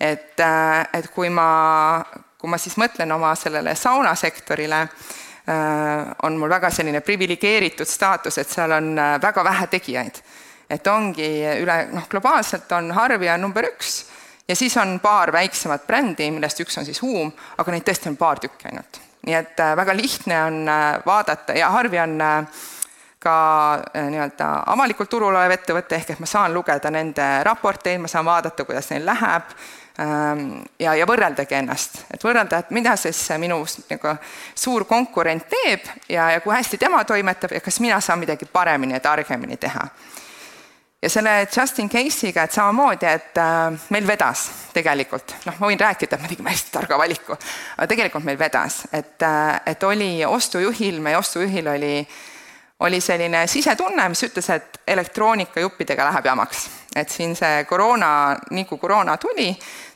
et, äh, et kui ma, kui ma siis mõtlen oma sellele saunasektorile, äh, on mul väga selline priviligeeritud staatus, et seal on äh, väga vähe tegijaid. et ongi üle, noh, globaalselt on Harvia number üks ja siis on paar väiksemat brändi, millest üks on siis Huum, aga neid tõesti on paar tükki ainult. nii et väga lihtne on vaadata ja Harvia on ka nii-öelda avalikult turul olev ettevõte, ehk et ma saan lugeda nende raporteid, ma saan vaadata, kuidas neil läheb, ja, ja võrreldagi ennast, et võrrelda, et mida siis minu nagu suur konkurent teeb ja, ja kui hästi tema toimetab ja kas mina saan midagi paremini ja targemini teha. ja selle just in case'iga, et samamoodi, et äh, meil vedas tegelikult, noh, ma võin rääkida, et me tegime hästi targa valiku, aga tegelikult meil vedas, et äh,, et oli ostujuhil, meie ostujuhil oli oli selline sisetunne, mis ütles, et elektroonikajuppidega läheb jamaks. et siin see koroona, nii kui koroona tuli,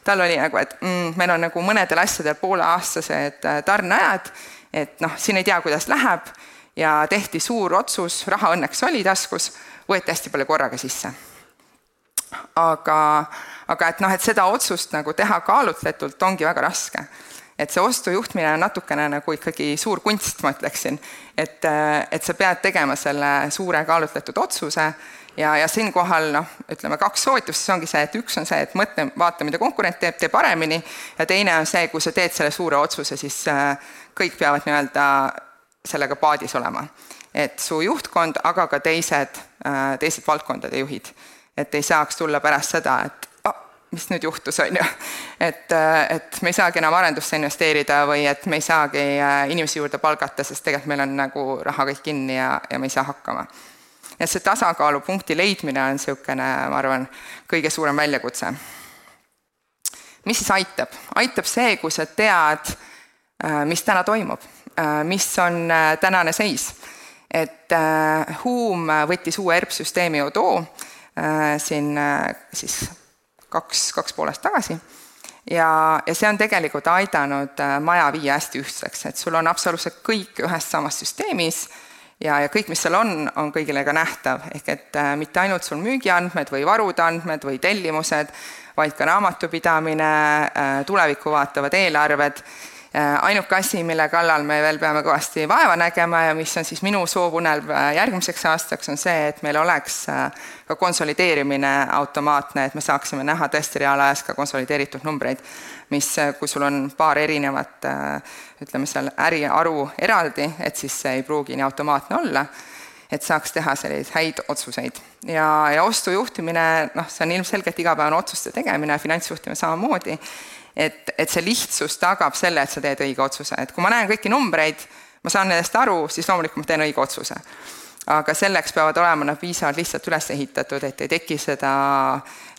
tal oli nagu, et mm, meil on nagu mõnedel asjadel pooleaastased äh, tarneajad, et noh, siin ei tea, kuidas läheb ja tehti suur otsus, raha õnneks oli taskus, võeti hästi palju korraga sisse. aga, aga et noh, et seda otsust nagu teha kaalutletult ongi väga raske et see ostujuhtmine on natukene nagu ikkagi suur kunst, ma ütleksin. et, äh, et sa pead tegema selle suure kaalutletud otsuse ja, ja siinkohal noh, ütleme kaks soovitust, siis ongi see, et üks on see, et mõtle, vaata, mida konkurent teeb, tee paremini, ja teine on see, kui sa teed selle suure otsuse, siis äh, kõik peavad nii-öelda sellega paadis olema. et su juhtkond, aga ka teised, äh, teised valdkondade juhid. et ei saaks tulla pärast seda, et mis nüüd juhtus, on ju. et, äh, et me ei saagi enam arendusse investeerida või et me ei saagi inimesi juurde palgata, sest tegelikult meil on nagu raha kõik kinni ja, ja me ei saa hakkama et see tasakaalupunkti leidmine on niisugune, ma arvan, kõige suurem väljakutse. mis siis aitab? aitab see, kui sa tead, mis täna toimub, mis on tänane seis. et Huum võttis uue ERP-süsteemi Odoo siin siis kaks, kaks pool aastat tagasi. Ja, ja see on tegelikult aidanud äh, maja viia hästi ühtseks, et sul on absoluutselt kõik ühes samas süsteemis ja, ja kõik, mis seal on, on kõigile ka nähtav, ehk et äh, mitte ainult sul müügiandmed või varude andmed või tellimused, vaid ka raamatupidamine äh,, tulevikku vaatavad eelarved ainuke asi, mille kallal me veel peame kõvasti vaeva nägema ja mis on siis minu soovunelm äh, järgmiseks aastaks, on see, et meil oleks äh, ka konsolideerimine automaatne, et me saaksime näha tõesti reaalajas ka konsolideeritud numbreid, mis, kui sul on paar erinevat ütleme seal äriharu eraldi, et siis see ei pruugi nii automaatne olla, et saaks teha selliseid häid otsuseid. ja, ja ostujuhtimine, noh, see on ilmselgelt igapäevane otsuste tegemine, finantsjuhtimine samamoodi et, et see lihtsus tagab selle, et sa teed õige otsuse, et kui ma näen kõiki numbreid, ma saan nendest aru, siis loomulikult ma teen õige otsuse. aga selleks peavad olema nad piisavalt lihtsalt üles ehitatud, et ei teki seda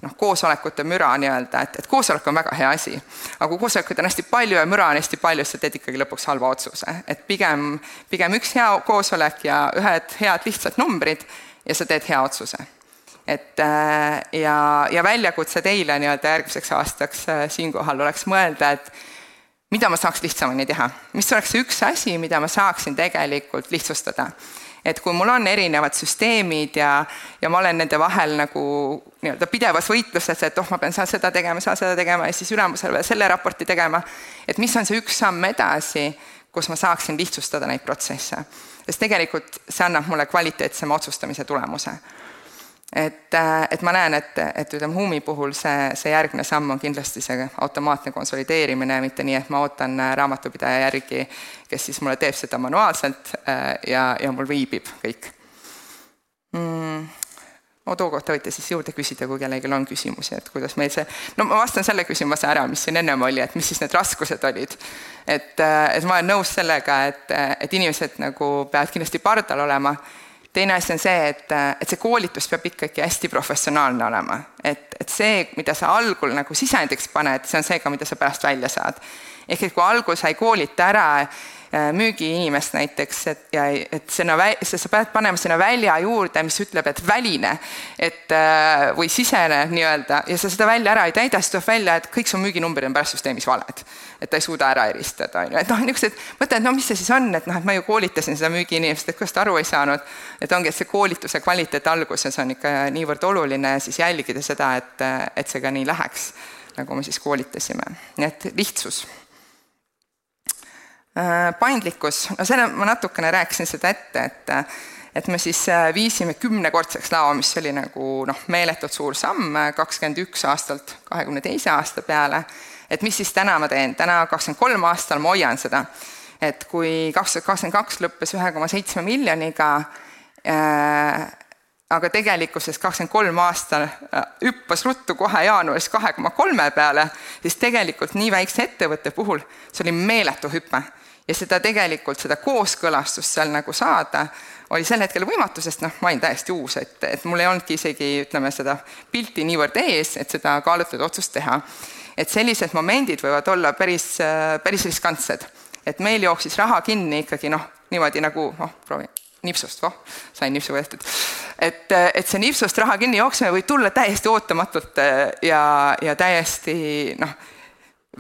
noh, koosolekute müra nii-öelda, et, et koosolek on väga hea asi. aga kui koosolekuid on hästi palju ja müra on hästi palju, siis sa teed ikkagi lõpuks halva otsuse. et pigem, pigem üks hea koosolek ja ühed head lihtsad numbrid ja sa teed hea otsuse et äh, ja, ja väljakutse teile nii-öelda järgmiseks aastaks äh, siinkohal oleks mõelda, et mida ma saaks lihtsamini teha, mis oleks see üks asi, mida ma saaksin tegelikult lihtsustada. et kui mul on erinevad süsteemid ja, ja ma olen nende vahel nagu nii-öelda pidevas võitluses, et oh, ma pean seda tegema, seda tegema ja siis ülemusele veel selle raporti tegema, et mis on see üks samm edasi, kus ma saaksin lihtsustada neid protsesse. sest tegelikult see annab mulle kvaliteetsema otsustamise tulemuse et, äh, et ma näen, et, et ütleme, Huumi puhul see, see järgmine samm on kindlasti see automaatne konsolideerimine, mitte nii, et ma ootan äh, raamatupidaja järgi, kes siis mulle teeb seda manuaalselt äh, ja, ja mul viibib kõik mm.. Odo kohta võite siis juurde küsida, kui kellelgi on küsimusi, et kuidas meil see, no ma vastan selle küsimuse ära, mis siin ennem oli, et mis siis need raskused olid. et, et ma olen nõus sellega, et, et inimesed nagu peavad kindlasti pardal olema teine asi on see, et, et see koolitus peab ikkagi hästi professionaalne olema. et, et see, mida sa algul nagu sisendiks paned, see on see ka, mida sa pärast välja saad. ehk et kui algul sa ei koolita ära müügiinimest näiteks, et ja et sinna, sa pead panema sinna välja juurde, mis ütleb, et väline, et äh, või sisene nii-öelda ja sa seda välja ära ei täida, siis tuleb välja, et kõik su müüginumbrid on pärast süsteemis valed. et ta ei suuda ära eristada, on ju, et noh, niisugused, mõtled, no mis see siis on, et noh, et ma ju koolitasin seda müügiinimest, et kuidas ta aru ei saanud, et ongi, et see koolituse kvaliteet alguses on ikka niivõrd oluline, siis jälgida seda, et, et see ka nii läheks, nagu me siis koolitasime, nii et lihtsus. Äh, paindlikkus, no selle ma natukene rääkisin seda ette, et et me siis äh, viisime kümnekordseks lao, mis oli nagu noh, meeletult suur samm kakskümmend üks aastalt kahekümne teise aasta peale, et mis siis täna ma teen, täna kakskümmend kolm aastal ma hoian seda, et kui kaks tuhat kakskümmend kaks lõppes ühe koma seitsme miljoniga äh,, aga tegelikkuses kakskümmend kolm aastal äh, hüppas ruttu kohe jaanuaris kahe koma kolme peale, siis tegelikult nii väikse ettevõtte puhul see oli meeletu hüpe ja seda tegelikult, seda kooskõlastust seal nagu saada, oli sel hetkel võimatu, sest noh, ma olin täiesti uus, et, et mul ei olnudki isegi ütleme, seda pilti niivõrd ees, et seda kaalutletud otsust teha. et sellised momendid võivad olla päris, päris riskantsed. et meil jooksis raha kinni ikkagi noh, niimoodi nagu noh, proovin, nipsust, voh, sain nipsu tehtud. et, et see nipsust raha kinni jooksmine võib tulla täiesti ootamatult ja, ja täiesti noh,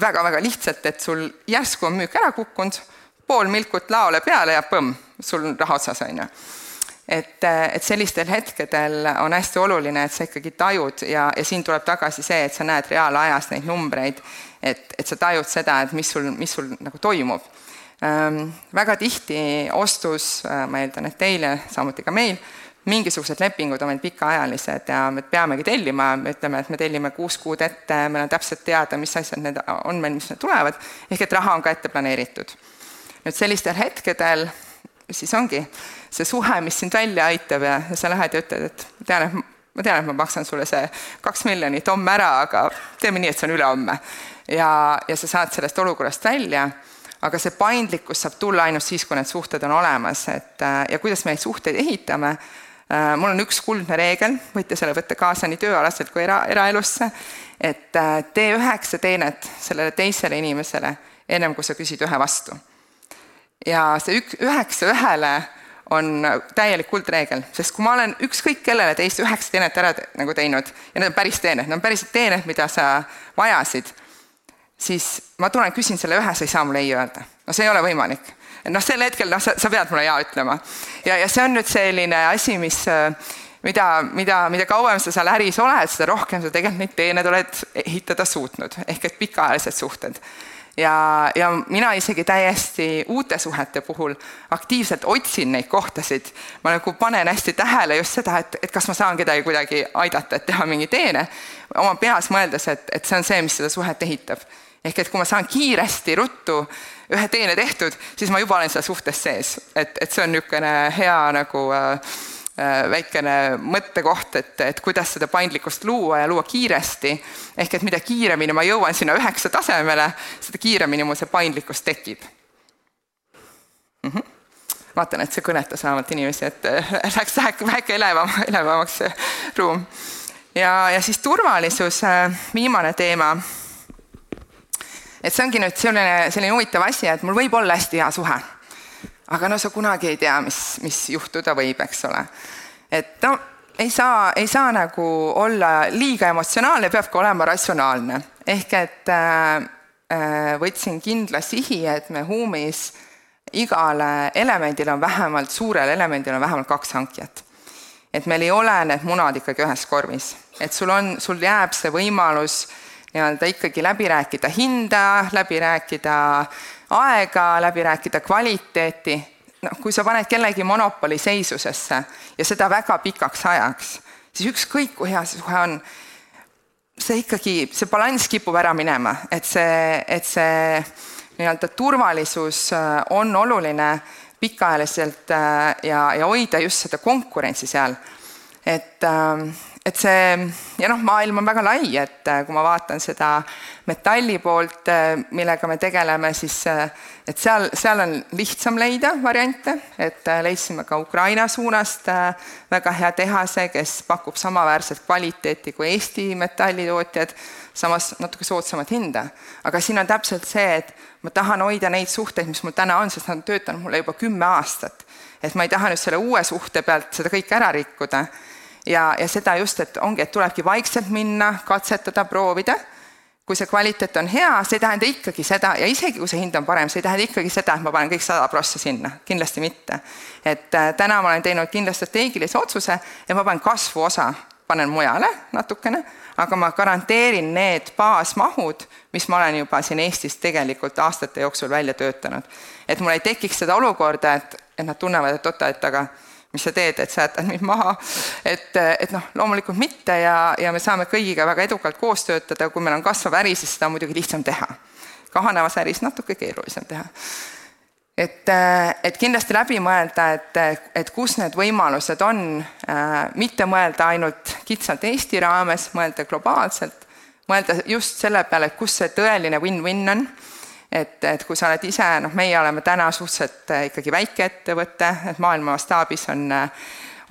väga-väga lihtsalt, et sul järsku on müük ära kukkunud pool milkut laole peale ja põmm, sul raha otsas, on ju. et, et sellistel hetkedel on hästi oluline, et sa ikkagi tajud ja, ja siin tuleb tagasi see, et sa näed reaalajas neid numbreid, et, et sa tajud seda, et mis sul, mis sul nagu toimub. Väga tihti ostus, äh, ma eeldan, et teile, samuti ka meil, mingisugused lepingud on meil pikaajalised ja me peamegi tellima, me ütleme, et me tellime kuus kuud ette, meil on täpselt teada, mis asjad need on meil, mis tulevad, ehk et raha on ka ette planeeritud nüüd sellistel hetkedel siis ongi see suhe, mis sind välja aitab ja, ja sa lähed ja ütled, et tean, et ma tean, et ma maksan sulle see kaks miljonit homme ära, aga teeme nii, et see on ülehomme. ja, ja sa saad sellest olukorrast välja, aga see paindlikkus saab tulla ainult siis, kui need suhted on olemas, et ja kuidas me neid suhteid ehitame, Äh, mul on üks kuldne reegel, võite selle võtta kaasa nii tööalaselt kui era, eraelusse, et äh, tee üheksa teenet sellele teisele inimesele, ennem kui sa küsid ühe vastu. ja see ük-, üheksa ühele on täielik kuldreegel, sest kui ma olen ükskõik kellele teist üheksa teenet ära te nagu teinud ja need on päris teened, need on päriselt teened, mida sa vajasid, siis ma tulen, küsin selle ühe, sa ei saa mulle ei öelda. no see ei ole võimalik noh, sel hetkel noh, sa, sa pead mulle jaa ütlema. ja, ja see on nüüd selline asi, mis mida, mida, mida kauem sa seal äris oled, seda rohkem sa tegelikult neid teeneid oled ehitada suutnud, ehk et pikaajalised suhted. ja, ja mina isegi täiesti uute suhete puhul aktiivselt otsin neid kohtasid. ma nagu panen hästi tähele just seda, et, et kas ma saan kedagi kuidagi aidata, et teha mingi teene, oma peas mõeldes, et, et see on see, mis seda suhet ehitab. Ehk et kui ma saan kiiresti, ruttu ühe teene tehtud, siis ma juba olen seal suhtes sees, et, et see on niisugune hea nagu äh, äh, väikene mõttekoht, et, et kuidas seda paindlikkust luua ja luua kiiresti. ehk et mida kiiremini ma jõuan sinna üheksa tasemele, seda kiiremini mul see paindlikkus tekib mm. -hmm. vaatan, et see kõnetas vähemalt inimesi, et äh, läks väike, elevam, elevamaks ruum. ja, ja siis turvalisus, äh, viimane teema et see ongi nüüd selline, selline huvitav asi, et mul võib olla hästi hea suhe. aga no sa kunagi ei tea, mis, mis juhtuda võib, eks ole. et no ei saa, ei saa nagu olla liiga emotsionaalne, peabki olema ratsionaalne. ehk et äh, äh, võtsin kindla sihi, et me Huumis igale elemendil on vähemalt, suurel elemendil on vähemalt kaks hankijat. et meil ei ole need munad ikkagi ühes korvis, et sul on, sul jääb see võimalus äh, nii-öelda ikkagi läbi rääkida hinda, läbi rääkida aega, läbi rääkida kvaliteeti, noh, kui sa paned kellegi monopoli seisusesse ja seda väga pikaks ajaks, siis ükskõik, kui hea see suhe on, see ikkagi, see balanss kipub ära minema, et see, et see nii-öelda turvalisus äh, on oluline pikaajaliselt äh, ja, ja hoida just seda konkurentsi seal. et äh, et see ja noh, maailm on väga lai, et äh, kui ma vaatan seda metalli poolt, äh, millega me tegeleme, siis äh, et seal, seal on lihtsam leida variante, et leidsime ka Ukraina suunast väga hea tehase, kes pakub samaväärset kvaliteeti kui Eesti metallitootjad, samas natuke soodsamat hinda. aga siin on täpselt see, et ma tahan hoida neid suhteid, mis mul täna on, sest nad on töötanud mulle juba kümme aastat. et ma ei taha nüüd selle uue suhte pealt seda kõike ära rikkuda ja, ja seda just, et ongi, et tulebki vaikselt minna, katsetada, proovida. kui see kvaliteet on hea, see ei tähenda ikkagi seda ja isegi kui see hind on parem, see ei tähenda ikkagi seda, et ma panen kõik sada prossa sinna, kindlasti mitte. et äh, täna ma olen teinud kindla strateegilise otsuse, et ma panen kasvuosa, panen mujale natukene, aga ma garanteerin need baasmahud, mis ma olen juba siin Eestis tegelikult aastate jooksul välja töötanud. et mul ei tekiks seda olukorda, et, et nad tunnevad, et oota, et aga mis sa teed, et sa jätad mind maha. et, et noh, loomulikult mitte ja, ja me saame kõigiga väga edukalt koos töötada, kui meil on kasvav äri, siis seda on muidugi lihtsam teha. kahanevas äris natuke keerulisem teha. et, et kindlasti läbi mõelda, et, et kus need võimalused on, mitte mõelda ainult kitsalt Eesti raames, mõelda globaalselt, mõelda just selle peale, kus see tõeline win-win on et, et kui sa oled ise, noh, meie oleme täna suhteliselt äh, ikkagi väikeettevõte, et maailma mastaabis on, äh,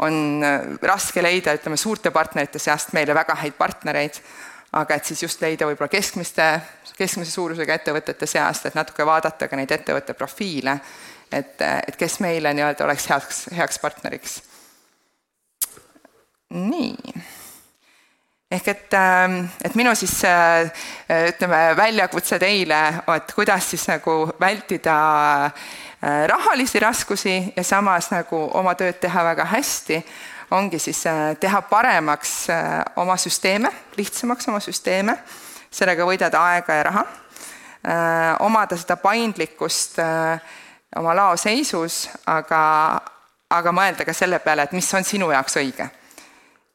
on äh, raske leida, ütleme, suurte partnerite seast meile väga häid partnereid, aga et siis just leida võib-olla keskmiste, keskmise suurusega ettevõtete seast, et natuke vaadata ka neid ettevõtte profiile, et, et kes meile nii-öelda oleks heaks, heaks partneriks. nii ehk et, ähm, et minu siis äh, ütleme, väljakutse teile, et kuidas siis nagu vältida äh, rahalisi raskusi ja samas nagu oma tööd teha väga hästi, ongi siis äh, teha paremaks oma süsteeme, lihtsamaks oma süsteeme, sellega võidad aega ja raha, omada seda paindlikkust oma laoseisus, aga, aga mõelda ka selle peale, et mis on sinu jaoks õige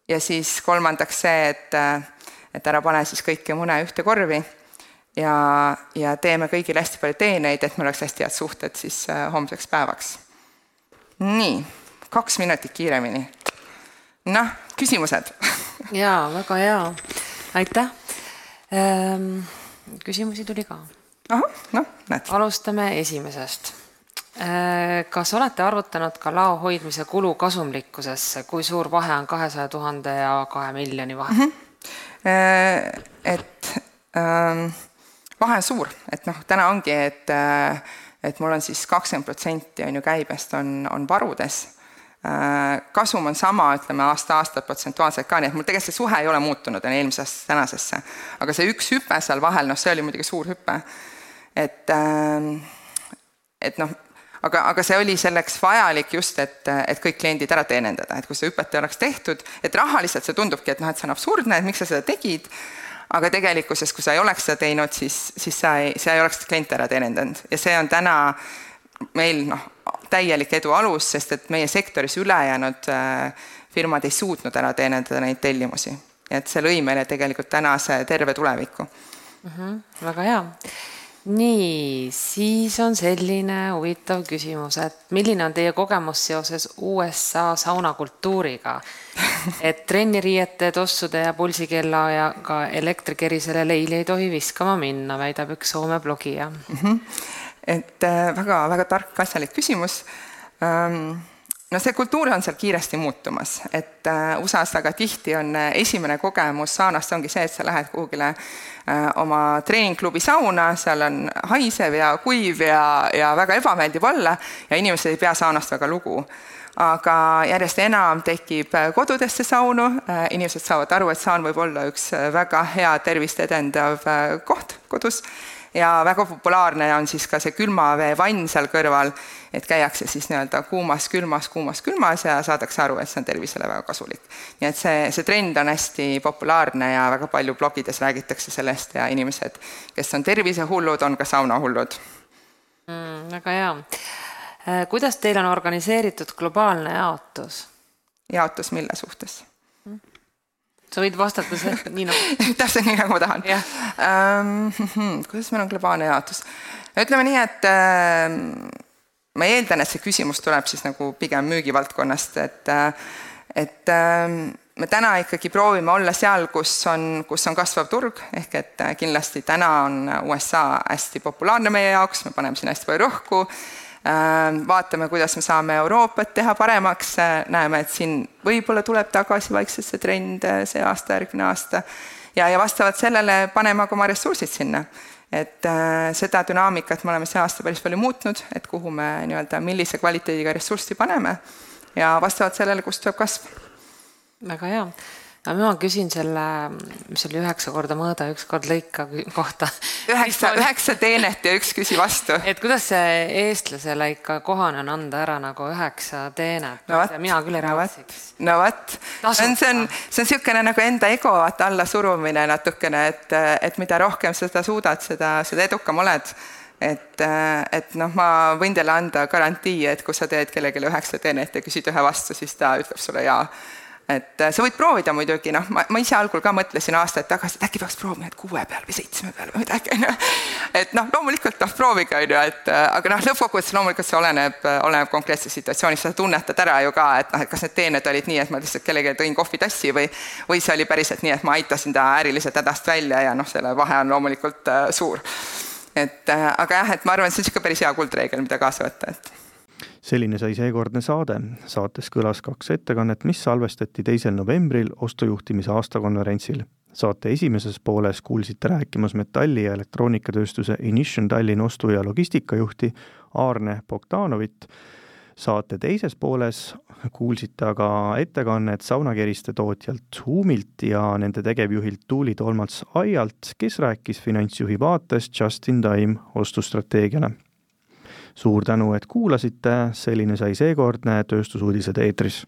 ja siis kolmandaks see, et, et ära pane siis kõiki mune ühte korvi ja, ja teeme kõigile hästi palju teeneid, et meil oleks hästi head suhted siis äh, homseks päevaks. nii, kaks minutit kiiremini. noh, küsimused jaa, väga hea, aitäh ehm,. küsimusi tuli ka. ahah, noh, näed. alustame esimesest. Äh, kas olete arvutanud ka lao hoidmise kulu kasumlikkusesse, kui suur vahe on kahesaja tuhande ja kahe miljoni vahel mm? -hmm. Et ähm, vahe on suur, et noh, täna ongi, et, äh, et mul on siis kakskümmend protsenti on ju käibest on, on varudes kasum on sama, ütleme aasta-aastalt protsentuaalselt ka, nii et mul tegelikult see suhe ei ole muutunud eelmisest tänasesse. aga see üks hüpe seal vahel, noh, see oli muidugi suur hüpe. et, ähm, et noh, aga, aga see oli selleks vajalik just, et, et kõik kliendid ära teenindada, et kui see hüpet ei oleks tehtud, et rahaliselt see tundubki, et noh, et see on absurdne, et miks sa seda tegid, aga tegelikkuses, kui sa ei oleks seda teinud, siis, siis sa ei, sa ei oleks kliente ära teenindanud ja see on täna meil noh, täielik edu alus, sest et meie sektoris ülejäänud äh, firmad ei suutnud ära teenindada neid tellimusi. et see lõi meile tegelikult tänase terve tuleviku mm. -hmm, väga hea nii, siis on selline huvitav küsimus, et milline on teie kogemus seoses USA saunakultuuriga? et trenniriiete, tossude ja pulsikella ja ka elektrikerisele leili ei tohi viskama minna, väidab üks Soome blogija mm. -hmm. et väga-väga äh, tark asjalik küsimus ähm, no see kultuur on seal kiiresti muutumas, et äh, USA-s väga tihti on äh, esimene kogemus saunast ongi see, et sa lähed kuhugile äh, oma treeningklubi sauna, seal on haisev ja kuiv ja, ja väga ebameeldiv olla ja inimesed ei pea saunast väga lugu. Aga järjest enam tekib kodudesse saunu, inimesed saavad aru, et saan võib olla üks väga hea tervist edendav koht kodus ja väga populaarne on siis ka see külmaveevann seal kõrval, et käiakse siis nii-öelda kuumas, külmas, kuumas, külmas ja saadakse aru, et see on tervisele väga kasulik. nii et see, see trend on hästi populaarne ja väga palju blogides räägitakse sellest ja inimesed, kes on tervisehullud, on ka saunahullud mm,. väga hea. Kuidas teil on organiseeritud globaalne jaotus? jaotus mille suhtes? Sa võid vastata see, nii nagu täpselt nii, nagu ma tahan yeah.. Um, kuidas meil on globaalne jaotus? ütleme nii, et uh, ma eeldan, et see küsimus tuleb siis nagu pigem müügivaldkonnast, et uh, et uh, me täna ikkagi proovime olla seal, kus on, kus on kasvav turg, ehk et kindlasti täna on USA hästi populaarne meie jaoks, me paneme sinna hästi palju rõhku Äh, vaatame, kuidas me saame Euroopat teha paremaks, äh, näeme, et siin võib-olla tuleb tagasi vaikselt see trend äh, see aasta, järgmine aasta, ja, ja vastavalt sellele paneme ka oma ressursid sinna. et äh, seda dünaamikat me oleme see aasta päris palju muutnud, et kuhu me nii-öelda, millise kvaliteediga ressurssi paneme ja vastavalt sellele, kust tuleb kasv. väga hea aga ma küsin selle, mis oli üheksa korda mõõda, üks kord lõika kohta. üheksa, üheksa teenet ja üks küsi vastu. et kuidas see eestlasele ikka kohane on anda ära nagu üheksa teenet no,? mina küll ei raatsiks. no vot, see on, see on, see on niisugune nagu enda ego vaata allasurumine natukene, et, et mida rohkem seda suudad, seda, seda edukam oled et, et noh, ma võin teile anda garantii, et kui sa teed kellelegi üheksa teenet ja küsid ühe vastu, siis ta ütleb sulle jaa et äh, sa võid proovida muidugi, noh, ma, ma ise algul ka mõtlesin aastaid tagasi, et äkki peaks proovima, et kuue peal või seitsme peal või midagi, on ju. et noh, loomulikult noh, proovige, on ju, et äh, aga noh, lõppkokkuvõttes loomulikult see oleneb, äh, oleneb konkreetsest situatsioonist, sa tunnetad ära ju ka, et noh, et kas need teened olid nii, et ma lihtsalt kellelegi tõin kohvitassi või või see oli päriselt nii, et ma aitasin ta äriliselt hädast välja ja noh, selle vahe on loomulikult suur. et aga jah, et ma arvan, et see on niisugune päris hea kuldreegel, mida kaasa võtta, et selline sai seekordne saade. saates kõlas kaks ettekannet, mis salvestati teisel novembril ostujuhtimise aastakonverentsil. saate esimeses pooles kuulsite rääkimas metalli- ja elektroonikatööstuse Inition Tallinn ostu- ja logistikajuhti Aarne Bogdanovit. saate teises pooles kuulsite aga ettekannet saunakeriste tootjalt Huumilt ja nende tegevjuhilt Tuuli Tolmats Aialt, kes rääkis finantsjuhi vaates just in time ostustrateegiale suur tänu, et kuulasite, selline sai seekordne Tööstusuudised eetris